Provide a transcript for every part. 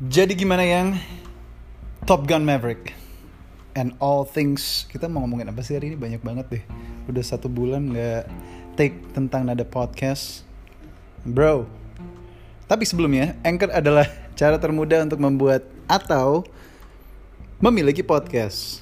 Jadi gimana yang Top Gun Maverick and all things kita mau ngomongin apa sih hari ini banyak banget deh. Udah satu bulan nggak take tentang nada podcast, bro. Tapi sebelumnya, Anchor adalah cara termudah untuk membuat atau memiliki podcast.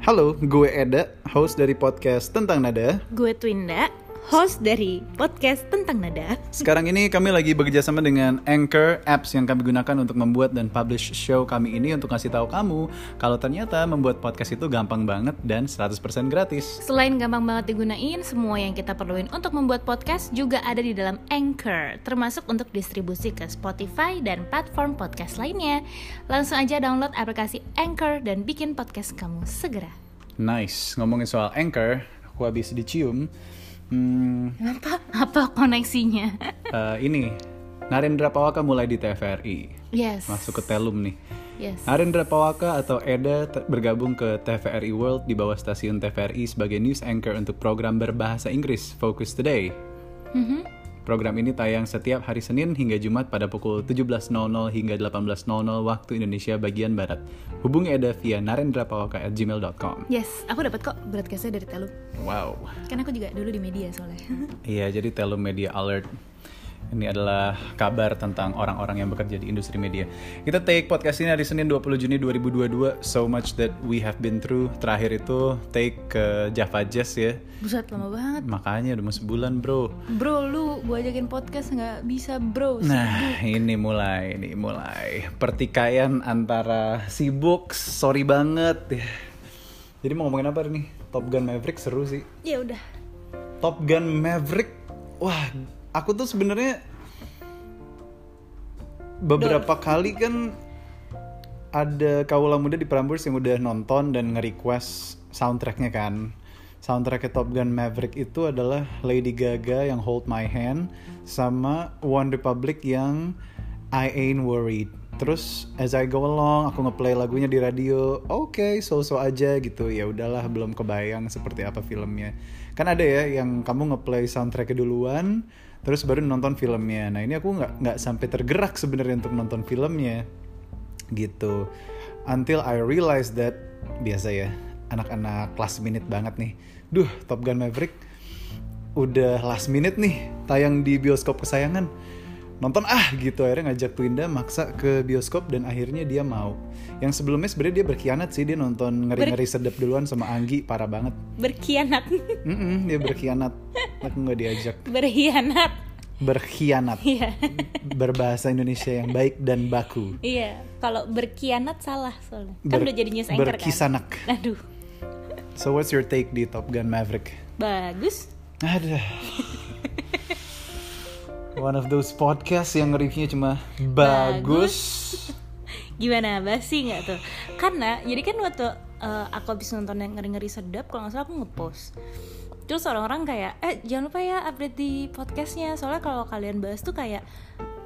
Halo, gue Eda, host dari podcast tentang nada. Gue Twinda, host dari podcast tentang nada. Sekarang ini kami lagi bekerja sama dengan Anchor apps yang kami gunakan untuk membuat dan publish show kami ini untuk ngasih tahu kamu kalau ternyata membuat podcast itu gampang banget dan 100% gratis. Selain gampang banget digunain, semua yang kita perluin untuk membuat podcast juga ada di dalam Anchor, termasuk untuk distribusi ke Spotify dan platform podcast lainnya. Langsung aja download aplikasi Anchor dan bikin podcast kamu segera. Nice, ngomongin soal Anchor, aku habis dicium. Hmm, Apa? Apa koneksinya? eh, ini, Narendra Pawaka mulai di TVRI. yes. Masuk ke Telum nih. Yes. Narendra Pawaka atau Eda bergabung ke TVRI World di bawah stasiun TVRI sebagai news anchor untuk program berbahasa Inggris Focus Today. Mhm. Program ini tayang setiap hari Senin hingga Jumat pada pukul 17.00 hingga 18.00 waktu Indonesia bagian Barat. Hubungi Eda via narendrapawaka@gmail.com. Yes, aku dapat kok broadcastnya dari Telum. Wow. Kan aku juga dulu di media soalnya. Iya, jadi Telum Media Alert. Ini adalah kabar tentang orang-orang yang bekerja di industri media. Kita take podcast ini hari Senin 20 Juni 2022. So much that we have been through. Terakhir itu take ke Java Jazz ya. Buset lama banget. Makanya udah mau sebulan bro. Bro, lu gue ajakin podcast nggak bisa bro. Nah, ini mulai, ini mulai pertikaian antara sibuk, sorry banget ya. Jadi mau ngomongin apa nih? Top Gun Maverick seru sih. Ya udah. Top Gun Maverick, wah, aku tuh sebenarnya beberapa kali kan ada kaula muda di Prambors yang udah nonton dan nge-request soundtracknya kan. Soundtracknya Top Gun Maverick itu adalah Lady Gaga yang Hold My Hand sama One Republic yang I Ain't Worried. Terus as I go along, aku ngeplay lagunya di radio. Oke, so-so aja gitu. Ya udahlah, belum kebayang seperti apa filmnya. Kan ada ya yang kamu ngeplay soundtracknya duluan, terus baru nonton filmnya. Nah ini aku nggak nggak sampai tergerak sebenarnya untuk nonton filmnya gitu. Until I realize that biasa ya anak-anak last minute banget nih. Duh, Top Gun Maverick udah last minute nih tayang di bioskop kesayangan. Nonton ah gitu akhirnya ngajak Twinda maksa ke bioskop dan akhirnya dia mau. Yang sebelumnya sebenarnya dia berkhianat sih dia nonton ngeri-ngeri sedap duluan sama Anggi parah banget. Berkhianat. Mm-mm, dia berkhianat. Aku nggak diajak. Berkhianat. Berkhianat. Iya. Berbahasa Indonesia yang baik dan baku. Iya, kalau berkhianat salah soalnya. Kan Ber- udah jadi news anchor kan. berkisanak. Aduh, So what's your take di Top Gun Maverick? bagus. Ada. One of those podcast yang reviewnya cuma bagus. Gimana basi nggak tuh? Karena jadi kan waktu eh, aku habis nonton yang ngeri-ngeri sedap, kalau nggak salah aku ngepost. Terus orang-orang kayak, eh jangan lupa ya update di podcastnya. Soalnya kalau kalian bahas tuh kayak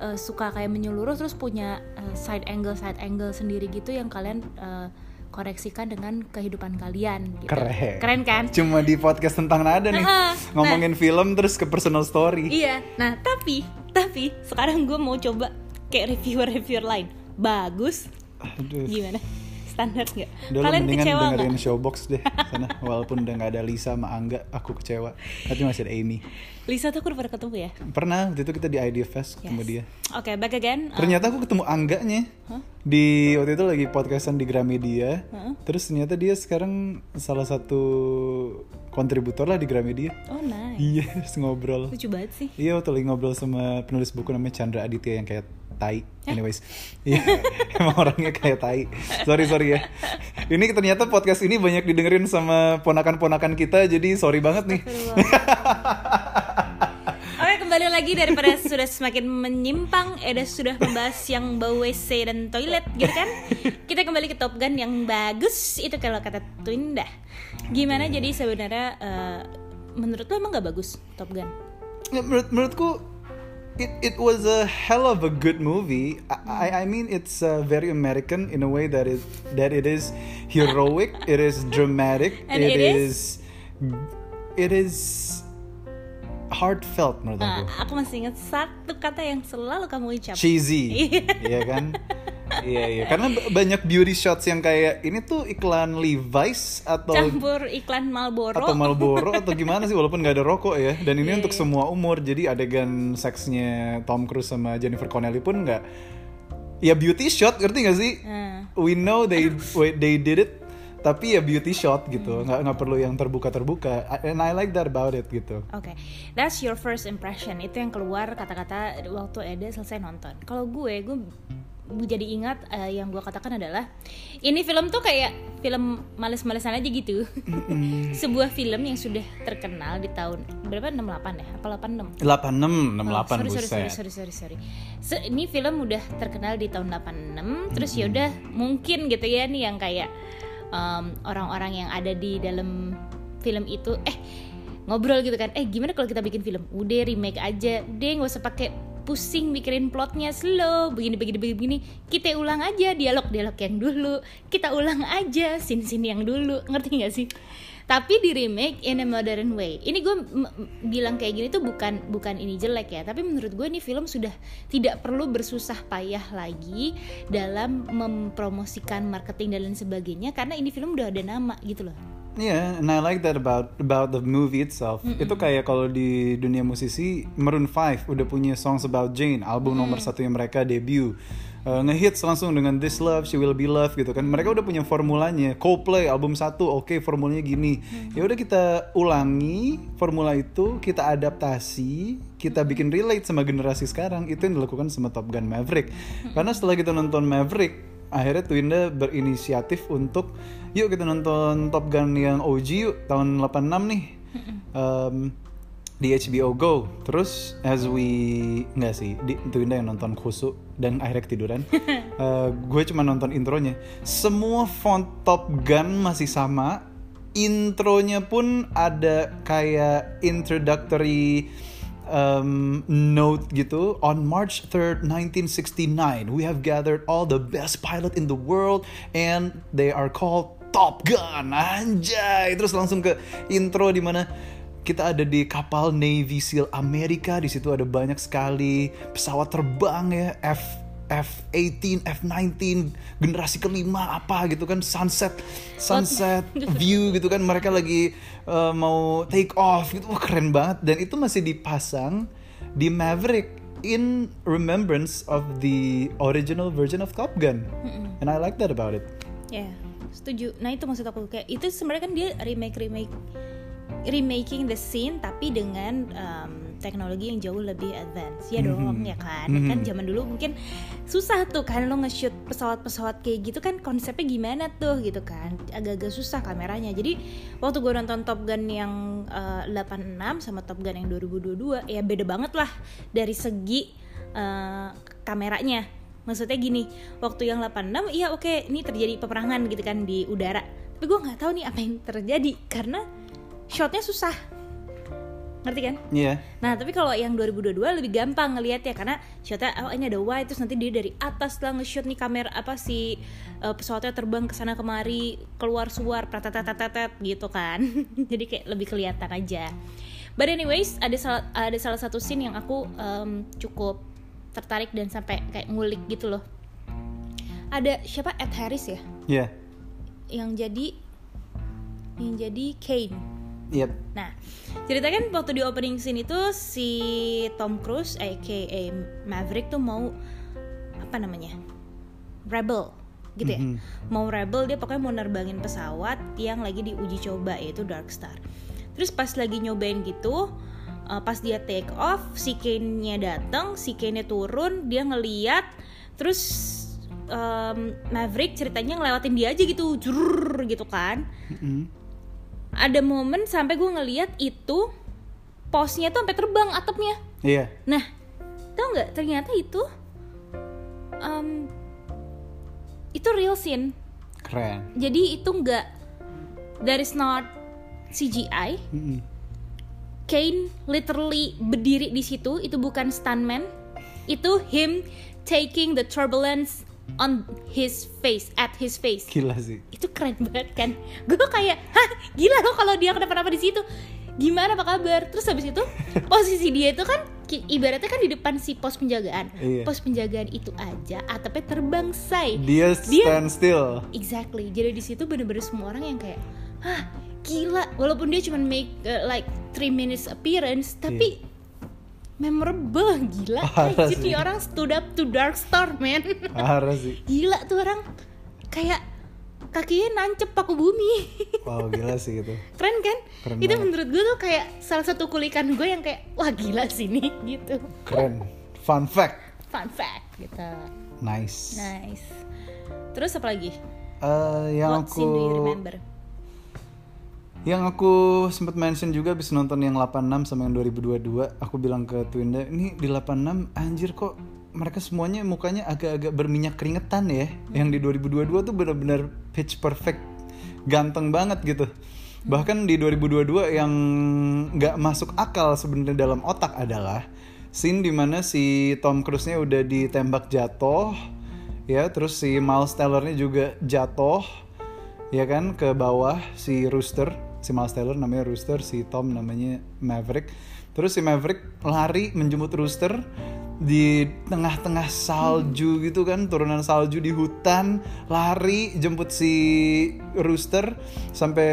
eh, suka kayak menyeluruh terus punya eh, side angle side angle sendiri gitu yang kalian eh, koreksikan dengan kehidupan kalian. Gitu. Keren. Keren kan? Cuma di podcast tentang nada nih. Heeh. Ngomongin film terus ke personal story. Iya, nah tapi tapi sekarang gue mau coba kayak reviewer-reviewer lain. Bagus, Aduh. gimana? Standar nggak? Kalian mendingan kecewa dengerin showbox deh sana walaupun udah nggak ada Lisa sama Angga aku kecewa tapi masih ada Amy Lisa tuh aku udah pernah ketemu ya. pernah waktu itu kita di Idea Fest ketemu Yes. dia Oke, back again. Uh, ternyata aku ketemu Angganya Hah? di waktu itu lagi podcastan di Gramedia Heeh. terus ternyata dia sekarang salah satu kontributor lah di Gramedia oh nice. iya terus ngobrol Lucu banget sih. Iya waktu lagi ngobrol sama penulis buku namanya Chandra Aditya yang kayak tai. Anyways, iya emang orangnya kayak tai. Sorry sorry ya. Ini ternyata podcast ini banyak didengerin sama ponakan-ponakan kita, jadi sorry banget nih. Oke, kembali lagi daripada sudah semakin menyimpang, Eda sudah membahas yang bau WC dan toilet gitu kan. Kita kembali ke Top Gun yang bagus itu kalau kata Twinda. Gimana jadi sebenarnya eh, menurut lo emang gak bagus Top Gun? Ya, menurut menurutku it it was a hell of a good movie. I I, I mean it's uh, very American in a way that is that it is heroic, it is dramatic, And it is it is heartfelt menurut Nah, aku. aku masih ingat satu kata yang selalu kamu ucap. Cheesy, iya kan? Iya iya. Karena banyak beauty shots yang kayak ini tuh iklan Levi's atau campur iklan Marlboro. Atau Marlboro atau gimana sih walaupun nggak ada rokok ya. Dan ini Iya, untuk iya. semua umur. Jadi adegan seksnya Tom Cruise sama Jennifer Connelly pun nggak. Ya beauty shot ngerti gak sih? Nah, we know they wait, they did it. Tapi ya beauty shot Hmm. gitu nggak nggak perlu yang terbuka terbuka and I like that about it gitu. Oke, that's your first impression. Itu yang keluar kata-kata waktu Eda selesai nonton. Kalau gue, gue jadi ingat eh, yang gue katakan adalah ini film tuh kayak film males-malesan aja gitu. Sebuah film yang sudah terkenal di tahun berapa 68 ya? Apa 86? 86 68 Oh, sorry, buset sorry, sorry, sorry, sorry, sorry. Se- ini film udah terkenal di tahun 86, terus ya udah mungkin gitu ya nih yang kayak um, orang-orang yang ada di dalam film itu, eh ngobrol gitu kan, eh gimana kalau kita bikin film? Udah remake aja, udah nggak usah pakai pusing mikirin plotnya slow begini begini begini, kita ulang aja dialog dialog yang dulu. Kita ulang aja scene scene yang dulu. Ngerti nggak sih? Tapi di remake in a modern way. Ini gue bilang kayak gini tuh bukan bukan ini jelek ya. Tapi menurut gue ini film sudah tidak perlu bersusah payah lagi dalam mempromosikan marketing dan lain sebagainya karena ini film udah ada nama gitu loh Yeah, and I like that about about the movie itself. Itu kayak kalau di dunia musisi, Maroon 5 udah punya songs about Jane, album nomor satu yang mereka debut. Uh, ngehits langsung dengan This Love, She Will Be Loved gitu kan. Mereka udah punya formulanya. Coldplay album satu, oke formulanya gini. Ya udah kita ulangi formula itu, kita adaptasi, kita bikin relate sama generasi sekarang. Itu yang dilakukan sama Top Gun Maverick. Karena setelah kita nonton Maverick, akhirnya Twinda berinisiatif untuk yuk kita nonton Top Gun yang OG yuk tahun 86 nih. Em, di HBO Go. Terus as we nggak sih di Twinda yang nonton khusus dan akhirnya ketiduran. Eh, gue cuma nonton intronya. Semua font Top Gun masih sama. Intronya pun ada kayak introductory um, note gitu on March 3rd 1969 we have gathered all the best pilot in the world and they are called Top Gun. Anjay. Terus langsung ke intro di mana kita ada di kapal Navy SEAL Amerika di situ ada banyak sekali pesawat terbang ya F F18, F19, generasi kelima apa gitu kan sunset, sunset view gitu kan mereka lagi uh, mau take off gitu. Wah keren banget. Dan itu masih dipasang di Maverick in remembrance of the original version of Top Gun. And I like that about it. ya setuju. Nah itu maksud aku. Kayak itu sebenarnya kan dia remake remake remaking the scene tapi dengan um, teknologi yang jauh lebih advance. Ya dong ya kan? Mhm. kan zaman dulu mungkin susah tuh kan lo nge-shoot pesawat-pesawat kayak gitu kan konsepnya gimana tuh gitu kan? Agak-agak susah kameranya. Jadi waktu gue nonton Top Gun yang uh, 86 sama Top Gun yang 2022 ya beda banget lah dari segi uh, kameranya. Maksudnya gini waktu yang 86 iya oke ini terjadi peperangan gitu kan di udara. Tapi gue nggak tahu nih apa yang terjadi karena shotnya susah ngerti kan Iya. Nah tapi kalau yang 2022 lebih gampang ngelihatnya karena shotnya oh ini ada wide terus nanti dia dari atas lah nge-shot nih kamera apa si uh, pesawatnya terbang ke sana kemari keluar suar pratatatatat gitu kan jadi kayak lebih kelihatan aja. But anyways ada salah ada salah satu scene yang aku um, cukup tertarik dan sampai kayak ngulik gitu loh. Ada siapa Ed Harris ya Iya. yang jadi yang jadi Kane. Yep. Nah, ceritakan waktu di opening scene itu si Tom Cruise aka Maverick tuh mau apa namanya? Rebel gitu ya. Mhm. Mau rebel dia pokoknya mau nerbangin pesawat yang lagi diuji coba yaitu Dark Star. Terus pas lagi nyobain gitu, uh, pas dia take off, si Kane-nya datang, si Kane-nya turun, dia ngeliat terus um, Maverick ceritanya ngelewatin dia aja gitu, jurr gitu kan Mm-mm. Ada momen sampai gue ngeliat itu posnya tuh sampai terbang atapnya. Iya. Nah, tau nggak ternyata itu um, itu real scene. Keren. Jadi itu nggak is not CGI. Mm-mm. Kane literally berdiri di situ. Itu bukan stuntman. Itu him taking the turbulence on his face at his face. Gila sih. itu keren banget kan. Gue kayak hah gila loh kalau dia kenapa-napa di situ? Gimana apa kabar? Terus habis itu posisi dia itu kan ibaratnya kan di depan si pos penjagaan. Iya. pos penjagaan itu aja atapnya terbang say dia Dia- stand still. Exactly. Jadi di situ bener-bener semua orang yang kayak hah gila. Walaupun dia cuma make uh, like 3 minutes appearance tapi memorable gila. Anjir sih. nih orang stood up to dark star man. Parah sih. Gila tuh orang. Kayak kakinya nancep paku bumi. Wow gila sih gitu. Keren kan? Keren itu banget. menurut gue tuh kayak salah satu kulikan gue yang kayak wah gila sih nih gitu. Keren. Fun fact. Fun fact gitu. Nice. Nice. Terus apa lagi? Eh, yang what scene do you aku remember yang aku sempat mention juga habis nonton yang 86 sama yang 2022 aku bilang ke Twinda ini di 86 anjir kok mereka semuanya mukanya agak-agak berminyak keringetan ya? Yang di 2022 tuh benar-benar pitch perfect ganteng banget gitu. Bahkan di 2022 yang nggak masuk akal sebenarnya dalam otak adalah scene di mana si Tom Cruise-nya udah ditembak jatuh ya terus si Miles Teller-nya juga jatuh ya kan ke bawah si Rooster si Miles Teller namanya Rooster si Tom namanya Maverick. Terus si Maverick lari menjemput Rooster di tengah-tengah salju gitu kan turunan salju di hutan lari jemput si Rooster. Sampai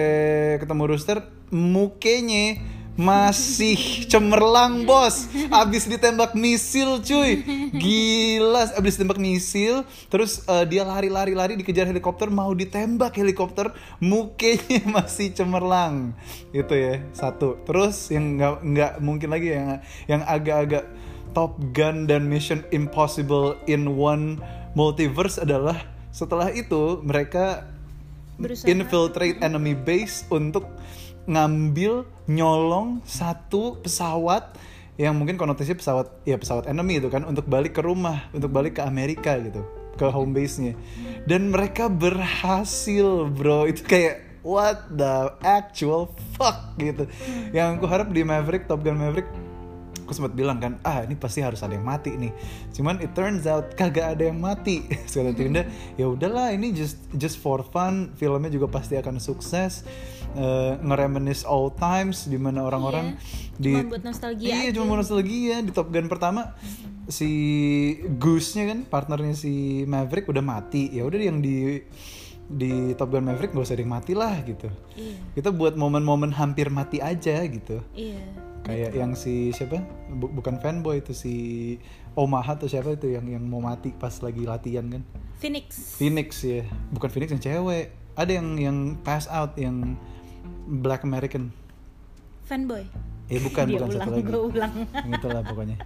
ketemu Rooster mukanya masih cemerlang bos. Abis ditembak misil cuy. Gila abis ditembak misil terus eh, dia lari-lari-lari dikejar helikopter mau ditembak helikopter mukanya masih cemerlang. Itu ya satu. Terus yang nggak nggak mungkin lagi yang yang agak-agak Top Gun dan Mission Impossible in one multiverse adalah setelah itu mereka Berusaha. infiltrate enemy base untuk ngambil nyolong satu pesawat yang mungkin konotasinya pesawat ya pesawat enemy itu kan untuk balik ke rumah untuk balik ke Amerika gitu ke home base nya dan mereka berhasil bro. Itu kayak what the actual fuck gitu. Yang aku harap di Maverick Top Gun Maverick aku sempat bilang kan ah ini pasti harus ada yang mati nih. Cuman it turns out kagak ada yang mati. Sekali Tinda ya udahlah ini just just for fun. Filmnya juga pasti akan sukses uh, ngereminis all times di mana orang-orang di Cuma buat nostalgia iya aja. cuma buat nostalgia. Di Top Gun pertama si Goose-nya kan partnernya si Maverick udah mati. Ya udah yang di di Top Gun Maverick gak usah ada yang mati lah gitu. Iya. Kita buat momen-momen hampir mati aja gitu. Iya. Kayak yang si siapa? Bu- bukan fanboy itu si Omaha atau siapa itu yang yang mau mati pas lagi latihan kan? Phoenix. Phoenix ya. Bukan Phoenix yang cewek. Ada yang yang pass out yang Black American. Fanboy. Eh bukan Dia bukan ulang satu lagi. gue ulang. Yang itulah pokoknya.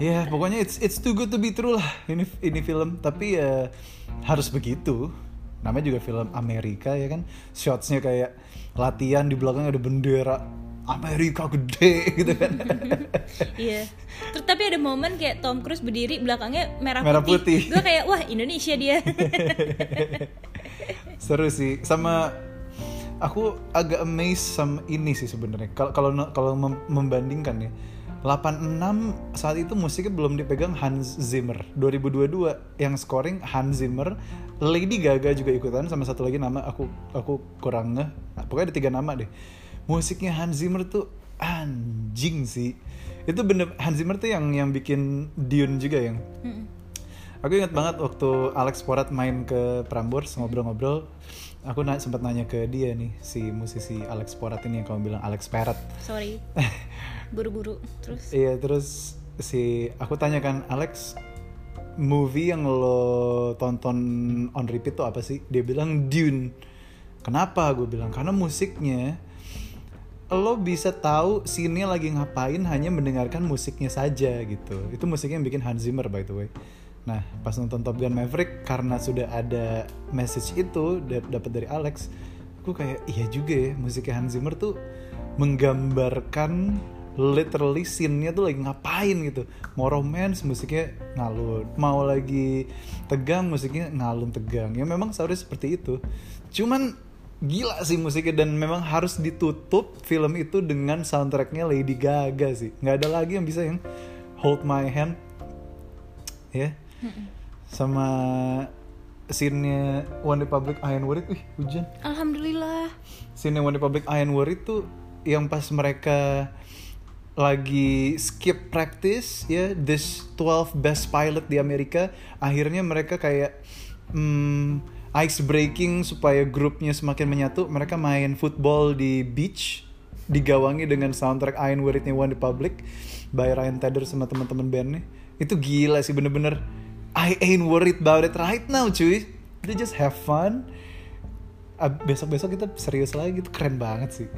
Ya pokoknya it's it's too good to be true lah ini ini film. Tapi ya harus begitu. Namanya juga film Amerika ya kan? Shotsnya kayak latihan di belakang ada bendera Amerika gede gitu kan? Iya. Terus tapi ada momen kayak Tom Cruise berdiri belakangnya merah, Merah putih. Gue kayak wah Indonesia dia. seru sih. Sama aku agak amazed sama ini sih sebenarnya. Kalau kalau kalau mem- membandingkan ya 86 saat itu musiknya belum dipegang Hans Zimmer. 2022 yang scoring Hans Zimmer Lady Gaga juga ikutan sama satu lagi nama aku aku kurang ngeh. Pokoknya ada tiga nama deh. Musiknya Hans Zimmer tuh anjing sih. Itu bener Hans Zimmer tuh yang yang bikin Dune juga yang. Aku ingat banget waktu Alex Porat main ke Prambors ngobrol-ngobrol, aku na sempat nanya ke dia nih si musisi Alex Porat ini yang kamu bilang Alex Perat. Sorry. Buru-buru. Terus Iya terus si aku tanyakan Alex movie yang lo tonton on repeat tuh apa sih? Dia bilang Dune. Kenapa? Gue bilang karena musiknya lo bisa tahu scene-nya lagi ngapain hanya mendengarkan musiknya saja gitu. Itu musiknya yang bikin Hans Zimmer by the way. Nah, pas nonton Top Gun Maverick karena sudah ada message itu da- dapat dari Alex, aku kayak iya juga ya musiknya Hans Zimmer tuh menggambarkan literally scene-nya tuh lagi ngapain gitu. Mau romance musiknya ngalun, mau lagi tegang musiknya ngalun tegang. Ya memang seharusnya seperti itu. Cuman gila sih musiknya dan memang harus ditutup film itu dengan soundtracknya Lady Gaga sih. nggak ada lagi yang bisa yang Hold My Hand ya sama scene-nya One Republic Iron War itu, ih hujan. Alhamdulillah. Scene One Republic Iron War itu yang pas mereka lagi skip practice ya this 12 best pilot di Amerika akhirnya mereka kayak hmm, ice breaking supaya grupnya semakin menyatu mereka main football di beach digawangi dengan soundtrack I Ain't Worried One Republic by Ryan Tedder sama teman-teman bandnya itu gila sih bener-bener I ain't worried about it right now cuy. They just have fun. Ab- besok-besok kita serius lagi. Itu keren banget sih.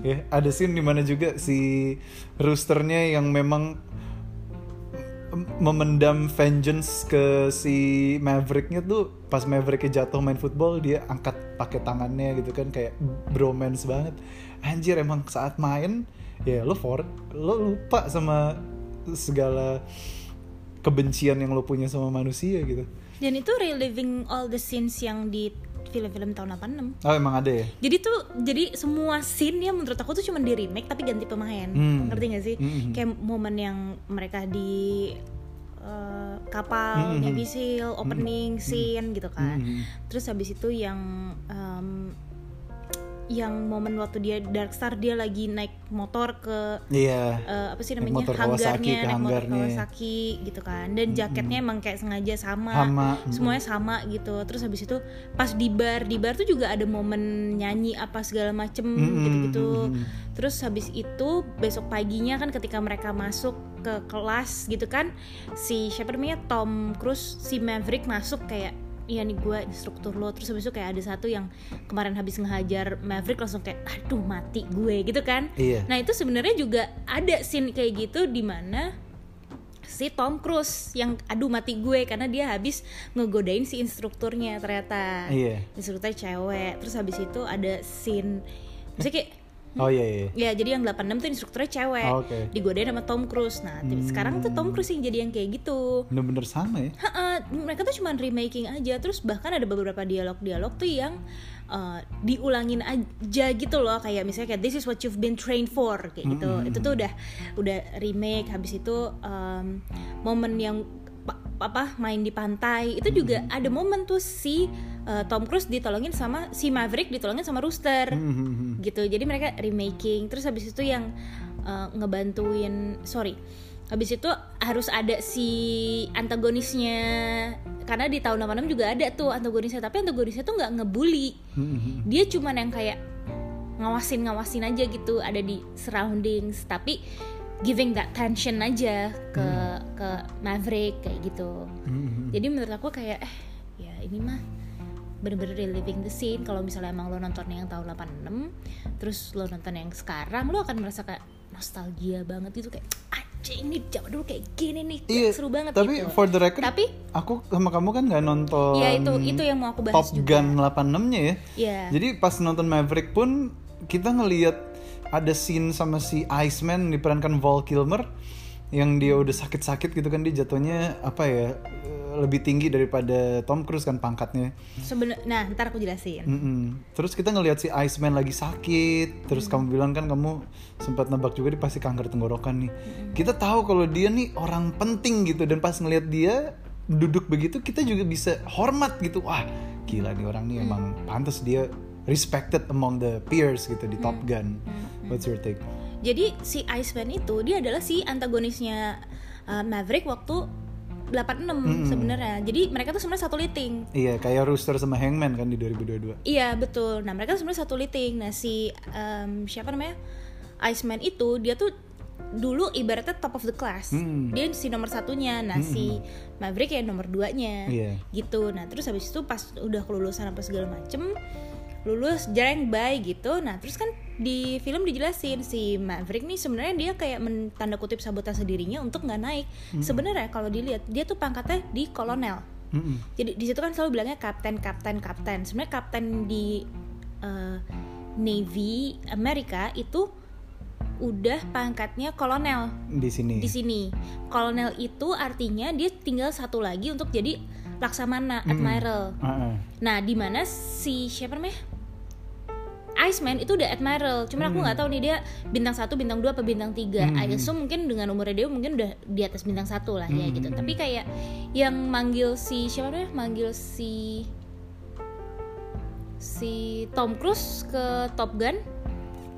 Ya ada scene di mana juga si roosternya yang memang mem- memendam vengeance ke si Mavericknya tuh pas Mavericknya jatuh main football dia angkat pakai tangannya gitu kan kayak bromance banget. Anjir emang saat main ya lo for lo lupa sama segala kebencian yang lo punya sama manusia gitu Dan itu reliving all the scenes yang di film-film tahun 86. oh emang ada ya Jadi tuh jadi semua scene ya menurut aku tuh cuma di remake tapi ganti pemain. Hmm. Ngerti gak sih? Hmm. Kayak momen yang mereka di eh, kapal, Hmm. Navy Seal, opening scene gitu kan. Hmm. Terus habis itu yang em, yang momen waktu dia Darkstar dia lagi naik motor ke iya. eh, apa sih Naik namanya? motor Kawasaki hanggarnya naik motor hanggarnya. Kawasaki gitu kan. Dan jaketnya emang kayak sengaja sama, Sama, semuanya sama gitu. Terus habis itu pas di bar di bar tuh juga ada momen nyanyi apa segala macem Mm-mm, gitu-gitu. mm-mm. terus habis itu besok paginya kan ketika mereka masuk ke kelas gitu kan si siapa namanya? Tom Cruise si Maverick masuk kayak iya nih gue instruktur lo terus habis itu kayak ada satu yang kemarin habis ngehajar Maverick langsung kayak aduh mati gue gitu kan Iya. Nah itu sebenarnya juga ada scene kayak gitu di mana si Tom Cruise yang aduh mati gue karena dia habis ngegodain si instrukturnya ternyata. Iya. Instrukturnya cewek. Terus habis itu ada scene maksudnya kayak oh iya iya ya jadi yang 86 tuh instrukturnya cewek. Oh. Hmm. Digodain sama Tom Cruise. Nah, tapi sekarang tuh Tom Cruise yang jadi yang kayak gitu. bener-bener sama ya Ha-ha, mereka tuh cuma remaking aja terus bahkan ada beberapa dialog-dialog tuh yang uh, diulangin aja gitu loh kayak misalnya kayak this is what you've been trained for kayak gitu itu tuh udah udah remake habis itu um, momen yang pa- apa main di pantai itu juga ada momen tuh si uh, Tom Cruise ditolongin sama si Maverick ditolongin sama Rooster. Hmm. gitu. Jadi mereka remaking. Terus habis itu yang uh, ngebantuin sorry. Habis itu harus ada si antagonisnya. Karena di tahun 86 juga ada tuh antagonisnya. Tapi antagonisnya tuh nggak ngebully. Hmm. dia cuman yang kayak ngawasin ngawasin aja gitu. Ada di surroundings. Tapi giving that tension aja ke ke Maverick kayak gitu. Hmm. jadi menurut aku kayak eh ya ini mah bener-bener reliving the scene kalau misalnya emang lo nonton yang tahun 86 terus lo nonton yang sekarang lo akan merasa kayak nostalgia banget gitu kayak aja ini zaman dulu kayak gini nih kayak Iya, seru banget tapi gitu for the record, tapi aku sama kamu kan nggak nonton. ya itu itu yang mau aku bahas Top juga Gun 86-nya ya. Iya. Jadi pas nonton Maverick pun kita ngelihat ada scene sama si Iceman diperankan Val Kilmer yang dia udah sakit-sakit gitu kan dia jatuhnya apa ya eh, lebih tinggi daripada Tom Cruise kan pangkatnya. Seben- nah ntar aku jelasin Mm-mm. Terus kita ngelihat si Iceman lagi sakit, terus kamu bilang kan kamu sempat nebak juga dia pasti kanker tenggorokan nih. Kita tahu kalau dia nih orang penting gitu dan pas ngelihat dia duduk begitu kita juga bisa hormat gitu. Wah, gila nih orang nih emang pantas dia respected among the peers gitu di Top Gun. What's your take? Jadi si Iceman itu dia adalah si antagonisnya uh, Maverick waktu 86 sebenarnya. Jadi mereka tuh sebenarnya satu liting. Iya, kayak Rooster sama Hangman kan di 2022. Iya betul. Nah mereka sebenarnya satu liting. Nah si um, siapa namanya Iceman itu dia tuh dulu ibaratnya top of the class. Hmm. Dia si nomor satunya. Nah si Maverick ya nomor duanya. Iya. Gitu. Nah terus habis itu pas udah kelulusan apa segala macem lulus jarang by gitu. Nah terus kan di film dijelasin si Maverick nih sebenarnya dia kayak tanda kutip sabotase dirinya untuk nggak naik. Sebenarnya kalau dilihat dia tuh pangkatnya di kolonel. Mm-mm. jadi di situ kan selalu bilangnya kapten kapten kapten. Sebenarnya kapten di eh, Navy Amerika itu udah pangkatnya kolonel. Di sini. di sini. Kolonel itu artinya dia tinggal satu lagi untuk jadi laksamana admiral. Ah, ah. nah di mana si siapa namanya? Iceman itu udah admiral. Cuman aku nggak tahu nih dia bintang satu bintang dua apa bintang tiga. I assume mungkin dengan umurnya dia mungkin udah di atas bintang satu lah ya gitu. Tapi kayak yang manggil si siapa namanya? Manggil si si Tom Cruise ke Top Gun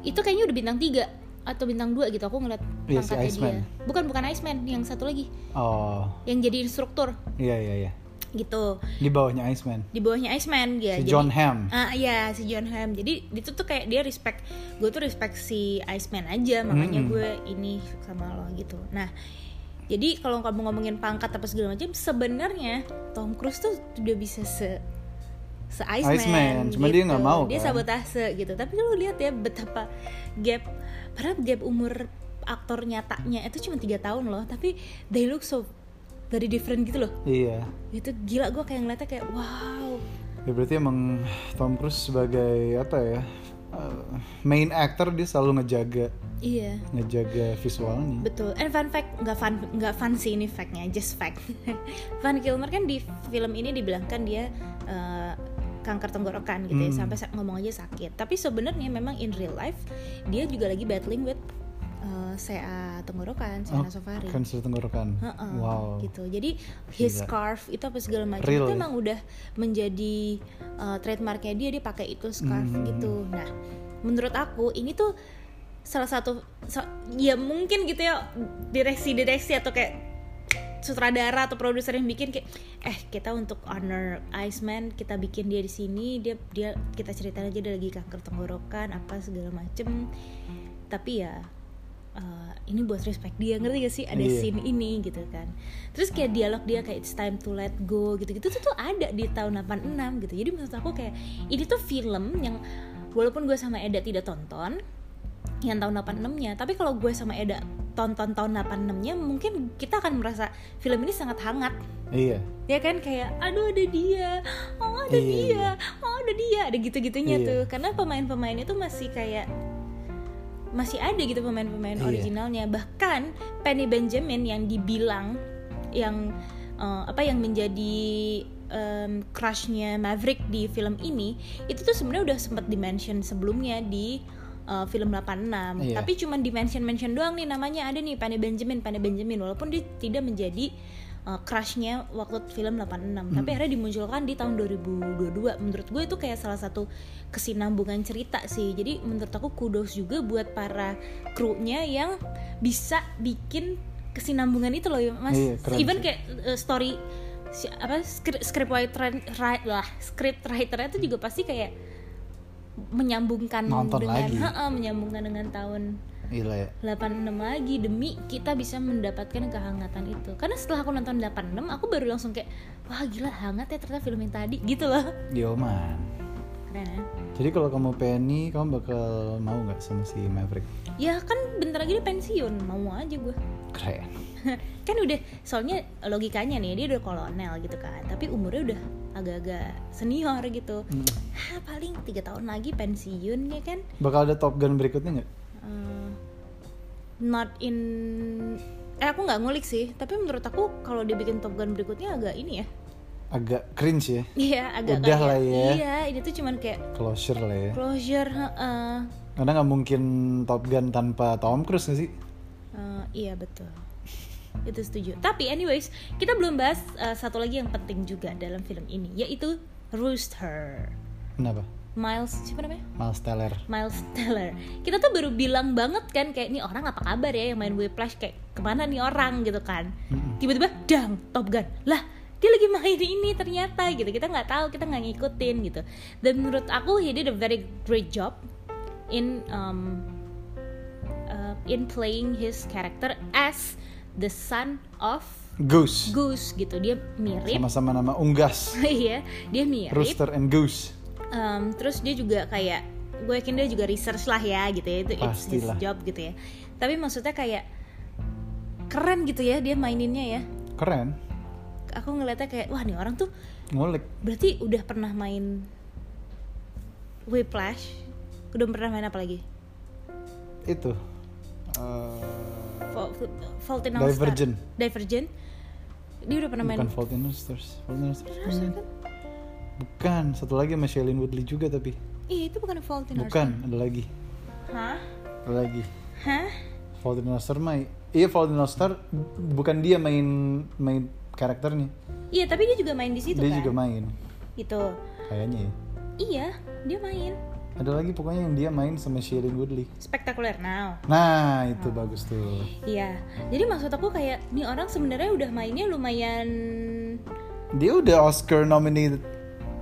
itu kayaknya udah bintang tiga atau bintang dua gitu aku ngeliat Iya, si pangkatnya Iceman. dia bukan bukan Iceman yang satu lagi. Oh, yang jadi instruktur. Iya iya iya. Gitu. Di bawahnya Iceman. di bawahnya Iceman dia Si jadi John Hamm. ah iya si John Hamm. Jadi itu tuh kayak dia respect gue tuh respect si Iceman aja makanya gue ini sama lo gitu. Nah jadi kalau kamu ngomongin pangkat apa segala macam sebenarnya Tom Cruise tuh udah bisa se se Iceman, Iceman, cuma dia nggak mau, dia kan? sabotase gitu. Tapi lu lihat ya betapa gap padahal gap umur aktor nyatanya itu cuma tiga tahun loh. Tapi they look so very different gitu loh Iya. itu gila gue kayak ngeliatnya kayak wow Ya berarti emang Tom Cruise sebagai apa ya? uh, main actor dia selalu ngejaga iya ngejaga visualnya. Betul. And fun fact, nggak fun, nggak fun sih ini factnya, just fact. Van Kilmer kan di film ini dibilangkan dia eh, kanker tenggorokan gitu ya, Hmm. sampai sa- ngomong aja sakit. Tapi sebenarnya memang in real life dia juga lagi battling with eh, CA tenggorokan, CA Oh, nasofaring. Kanker tenggorokan. Heeh, Wow. gitu. Jadi his Gila. scarf itu apa segala macam Real itu emang udah menjadi uh, trademarknya dia dia pakai itu scarf Hmm. gitu. Nah, menurut aku ini tuh salah satu sa- ya mungkin gitu ya direksi-direksi atau kayak sutradara atau produser yang bikin kayak eh kita untuk honor Iceman kita bikin dia di sini dia dia kita ceritain aja dia lagi kanker tenggorokan apa segala macem tapi ya uh, ini buat respect dia ngerti gak sih? Ada Iya. scene ini gitu kan. Terus kayak dialog dia kayak it's time to let go gitu gitu tuh tuh ada di tahun 86 gitu. Jadi maksud aku kayak ini tuh film yang walaupun gue sama Eda tidak tonton yang tahun 86 nya tapi kalau gue sama Eda tonton tahun 86 nya mungkin kita akan merasa film ini sangat hangat. Iya. ya kan? Kayak aduh ada dia. Oh ada Iya, dia. Iya. oh ada dia. Ada gitu-gitunya Iya. tuh. Karena pemain-pemain itu masih kayak masih ada gitu pemain-pemain Iya. originalnya bahkan Penny Benjamin yang dibilang yang eh, apa yang menjadi em, crushnya Maverick di film ini itu tuh sebenarnya udah sempat dimention sebelumnya di eh, film 86 Iya. tapi cuma dimention-mention doang nih namanya ada nih Penny Benjamin Penny Benjamin walaupun dia tidak menjadi uh, crushnya waktu film 86 tapi akhirnya dimunculkan di tahun 2022 menurut gue itu kayak salah satu kesinambungan cerita sih. Jadi menurut aku kudos juga buat para krunya yang bisa bikin kesinambungan itu loh ya mas. Iya, even sih. kayak uh, story si- apa script, script writer ri- lah script writernya itu juga pasti kayak menyambungkan Nonton dengan lagi. Ha-ha, menyambungkan dengan tahun Gila ya. 86 lagi demi kita bisa mendapatkan kehangatan itu karena setelah aku nonton 86 aku baru langsung kayak wah gila hangat ya ternyata film yang tadi gitu loh Yo man. keren ya Jadi kalau kamu Penny, kamu bakal mau nggak sama si Maverick? ya kan bentar lagi dia pensiun mau aja gue Keren. kan udah soalnya logikanya nih dia udah kolonel gitu kan tapi umurnya udah agak-agak senior gitu Hmm. Hah, paling tiga tahun lagi pensiun ya kan Bakal ada Top Gun berikutnya nggak? Eh, not in eh aku nggak ngulik sih tapi menurut aku kalau dibikin Top Gun berikutnya agak ini ya Agak cringe ya. Iya agak Udah kayak lah ya. iya ini tuh cuman kayak Closure lah ya. closure heeh. Karena nggak mungkin Top Gun tanpa Tom Cruise nggak sih? Eh, iya betul itu setuju tapi anyways kita belum bahas eh, satu lagi yang penting juga dalam film ini yaitu Rooster Kenapa? Miles siapa namanya? Miles Teller. Miles Teller. Kita tuh baru bilang banget kan kayak ini orang apa kabar ya yang main Whiplash? Kayak ke mana nih orang? Gitu kan. Mm-mm. tiba-tiba dang Top Gun. Lah dia lagi main ini ternyata. Gitu kita nggak tahu kita nggak ngikutin gitu. Dan menurut aku he did a very great job in um, uh, in playing his character as the son of Goose. Goose gitu. Dia mirip. Sama-sama nama unggas. iya dia mirip. Rooster and Goose. Um, terus dia juga kayak gue yakin dia juga research lah ya gitu ya itu it's his job gitu ya tapi maksudnya kayak keren gitu ya dia maininnya ya Keren. aku ngeliatnya kayak wah nih orang tuh Ngulik. berarti udah pernah main Whiplash udah pernah main apa lagi Itu. Fa- Fault in Our. Divergent. Divergent dia udah pernah main Bukan Fault in Our Stars. Fault in Our Stars. Kan? Bukan. Satu lagi sama Shailene Woodley juga tapi. iya itu bukan Fault in Our Bukan. Ada lagi. hah Ada lagi. hah Fault in Our Stars mah. Iya Fault in Our Stars bukan dia main main karakternya. iya tapi dia juga main di situ dia kan juga main. gitu Kayaknya ya. iya dia main ada lagi pokoknya yang dia main sama Shailene Woodley Spectacular Now. nah itu bagus tuh Iya. Jadi maksud aku kayak nih orang sebenarnya udah mainnya lumayan dia udah Oscar nominated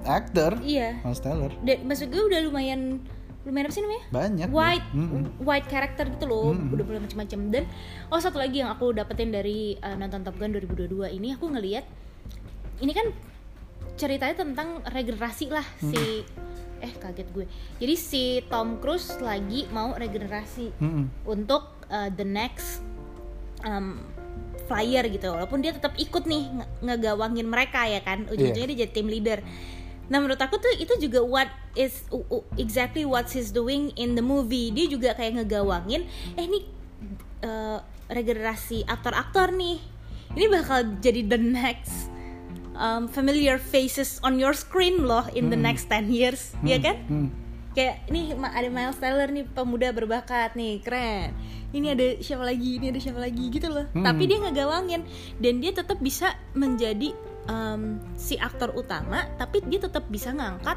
actor iya. Miles Teller Dan maksud gue udah lumayan lumayan apa sih namanya? banyak White Mm-mm. white character gitu loh. Udah mulai macam-macam dan oh satu lagi yang aku dapetin dari uh, nonton Top Gun 2022 ini aku ngelihat ini kan ceritanya tentang regenerasi lah si eh kaget gue. Jadi si Tom Cruise lagi mau regenerasi Mm-mm. untuk uh, the next um, flyer gitu walaupun dia tetap ikut nih nge- ngegawangin mereka ya kan ujung-ujungnya dia jadi team leader nah menurut aku tuh itu juga what is exactly what he's doing in the movie. Dia juga kayak ngegawangin eh ini uh, regenerasi aktor-aktor nih. Ini bakal jadi the next um, familiar faces on your screen loh in the next 10 years. Ya kan? Hmm. kayak ini ada Miles Teller nih pemuda berbakat nih keren. Ini ada siapa lagi ini ada siapa lagi gitu loh. Hmm. tapi dia ngegawangin dan dia tetap bisa menjadi um, si aktor utama tapi dia tetap bisa ngangkat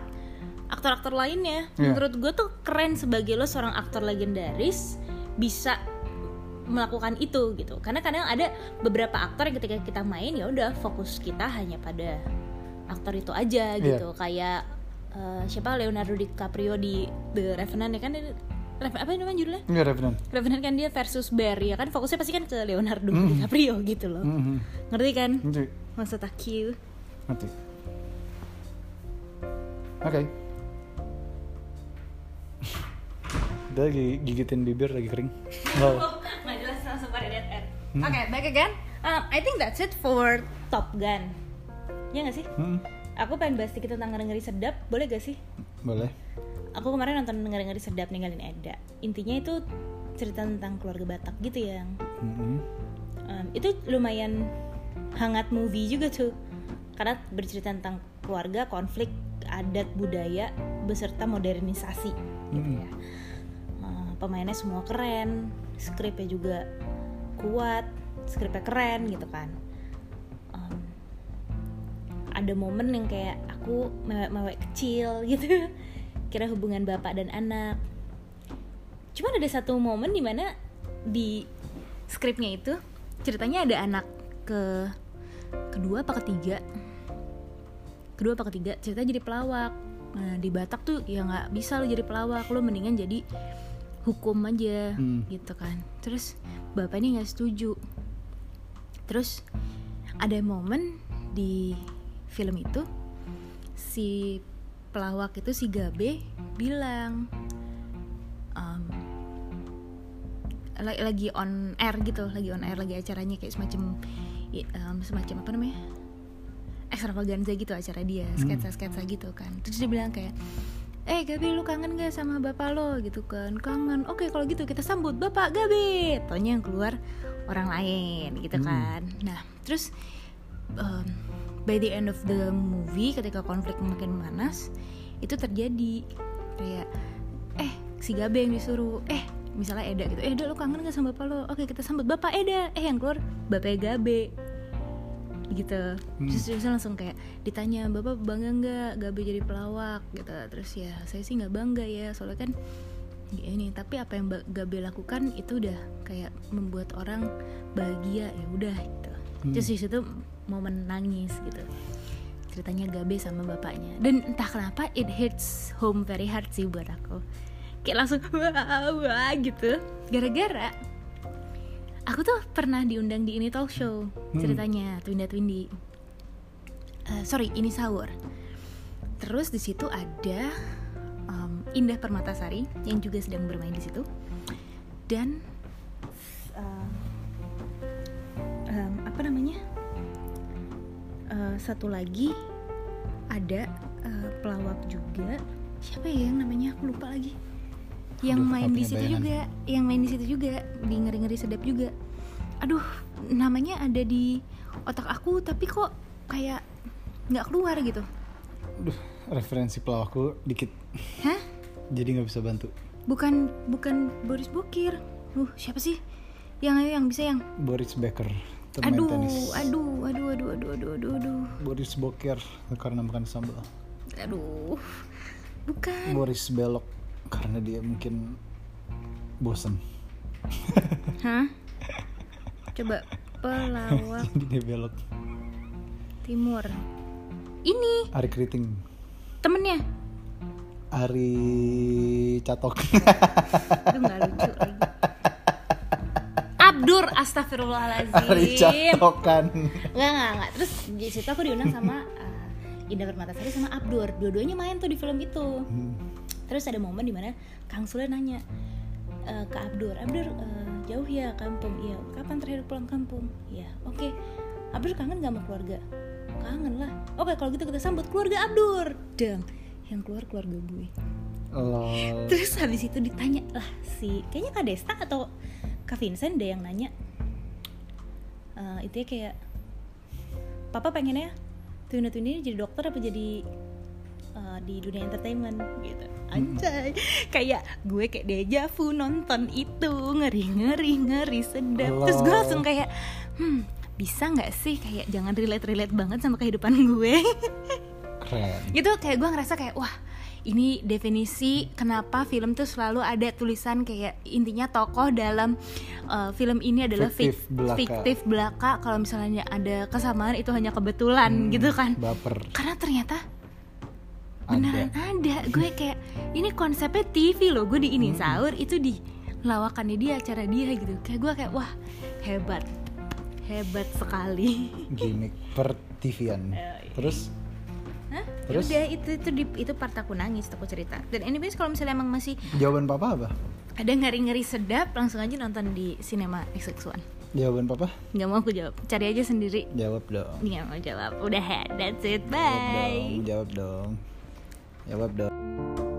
aktor-aktor lainnya Iya. menurut gue tuh keren sebagai lo seorang aktor legendaris bisa melakukan itu gitu karena kadang ada beberapa aktor yang ketika kita main ya udah fokus kita hanya pada aktor itu aja Iya. gitu kayak eh, siapa Leonardo DiCaprio di The Revenant ya kan Reven- apa namanya judulnya Enggak Revenant Revenant kan dia versus Bear ya kan fokusnya pasti kan ke Leonardo Hmm. DiCaprio gitu loh Mhm. ngerti kan Ngerti. Maksud aku Ngerti. Oke. Dia lagi gigitin bibir lagi kering. Wow. nggak jelas langsung pada dead air Hmm. oke back again Um, I think that's it for Top Gun ya nggak sih Hmm. aku pengen bahas dikit tentang ngeri sedap boleh gak sih Boleh. aku kemarin nonton ngeri-ngeri sedap ninggalin Eda intinya itu cerita tentang keluarga Batak gitu ya Mhm. Um, itu lumayan hangat movie juga tuh. Karena bercerita tentang keluarga konflik adat budaya beserta modernisasi gitu Mhm. ya. Uh, pemainnya semua keren skripnya juga kuat skripnya keren gitu kan. Um, ada momen yang kayak aku mewek-mewek kecil gitu. Kira hubungan bapak dan anak. Cuman ada satu momen di mana di skripnya itu ceritanya ada anak ke kedua apa ketiga? Kedua apa ketiga? Cerita jadi pelawak. Nah di Batak tuh ya nggak bisa lo jadi pelawak. Lo mendingan jadi hukum aja Hmm. gitu kan. Terus bapak ini nggak setuju. Terus ada momen di film itu si pelawak itu si Gabe bilang um, la- lagi on air gitu. Lagi on air lagi acaranya kayak semacam um, semacam apa namanya? Extravaganza gitu acara dia sketsa sketsa gitu kan. Terus dia bilang kayak eh Gabe lu kangen gak sama bapak lo? Gitu kan kangen. Oke kalau gitu kita sambut bapak Gabe taunya yang keluar orang lain gitu Hmm. kan. Nah terus um, by the end of the movie ketika konflik makin panas itu terjadi. Kayak eh si Gabe yang disuruh eh misalnya Eda gitu eh Eda lu kangen gak sama bapak lo? Oke kita sambut bapak Eda. Eh yang keluar bapak Gabe gitu. Terus dia langsung kayak ditanya bapak bangga nggak? Gabe jadi pelawak gitu. Terus ya saya sih nggak bangga ya soalnya kan ya ini tapi apa yang Gabe lakukan itu udah kayak membuat orang bahagia ya udah gitu. Terus di situ momen nangis gitu. Ceritanya Gabe sama bapaknya. Dan entah kenapa it hits home very hard sih buat aku. Kayak langsung wah wah gitu. Gara-gara aku tuh pernah diundang di ini talk show ceritanya Twinda Twindi. Eh, sorry ini sahur. Terus di situ ada um, Indah Permatasari yang juga sedang bermain di situ. Dan um, um, apa namanya? Eh, satu lagi ada eh, pelawak juga. Siapa ya yang namanya? Aku lupa lagi yang main di situ bayangan. juga yang main di situ juga di ngeri ngeri sedap juga aduh namanya ada di otak aku tapi kok kayak nggak keluar gitu Aduh, referensi pelawakku dikit. hah Jadi nggak bisa bantu. bukan bukan Boris Bokir uh siapa sih yang ayo yang bisa yang Boris Becker, aduh tenis. aduh aduh aduh aduh aduh aduh aduh Boris Boker karena makan sambal. aduh bukan Boris Belok. Karena dia mungkin bosen. Hah? Coba pelawak. Jadi dia belok. Timur. Ini. Ari Keriting. Temennya? Ari Catok. Nggak lucu lagi. Abdur astagfirullahaladzim. Ari Catok kan Enggak, enggak, enggak. Terus di situ aku diundang sama uh, Indah Permatasari sama Abdur. Dua-duanya main tuh di film itu. Hmm. Terus ada momen di mana Kang Sule nanya uh, ke Abdur, Abdur uh, jauh ya kampung? Iya. Kapan terakhir pulang kampung? Iya. Oke. Abdur kangen gak sama keluarga? Kangen lah. Oke kalau gitu kita sambut keluarga Abdur. Dang. Yang keluar keluarga gue. Lol. Terus habis itu ditanya lah si kayaknya Kak Desta atau Kak Vincent deh yang nanya. Eh itu ya kayak Papa pengennya Tuna Tuna jadi dokter apa jadi eh, di dunia entertainment gitu. Anjay, kayak gue kayak deja vu nonton itu ngeri ngeri ngeri sedap. Terus gue langsung kayak, hmm bisa nggak sih kayak jangan relate relate banget sama kehidupan gue. Keren. itu kayak gue ngerasa kayak wah ini definisi kenapa film tuh selalu ada tulisan kayak intinya tokoh dalam uh, film ini adalah fik- Fiktif belaka. fiktif belaka kalau misalnya ada kesamaan itu hanya kebetulan Hmm, gitu kan Baper. karena ternyata. Beneran ada gue kayak ini konsepnya TV loh gue di ini Hmm. sahur itu di lawakannya dia acara dia gitu kayak gue kayak wah hebat hebat sekali Gimmick per TV-an. Terus Hah? Terus? Udah itu itu di, itu part aku nangis aku cerita. Dan anyways kalau misalnya emang masih jawaban papa apa? ada ngeri-ngeri sedap langsung aja nonton di Cinema XX1. Jawaban papa? Nggak mau aku jawab. Cari aja sendiri. Jawab dong. Nggak mau jawab. Udah, that's it. Jawab Bye. dong. Jawab dong. Jawab dong.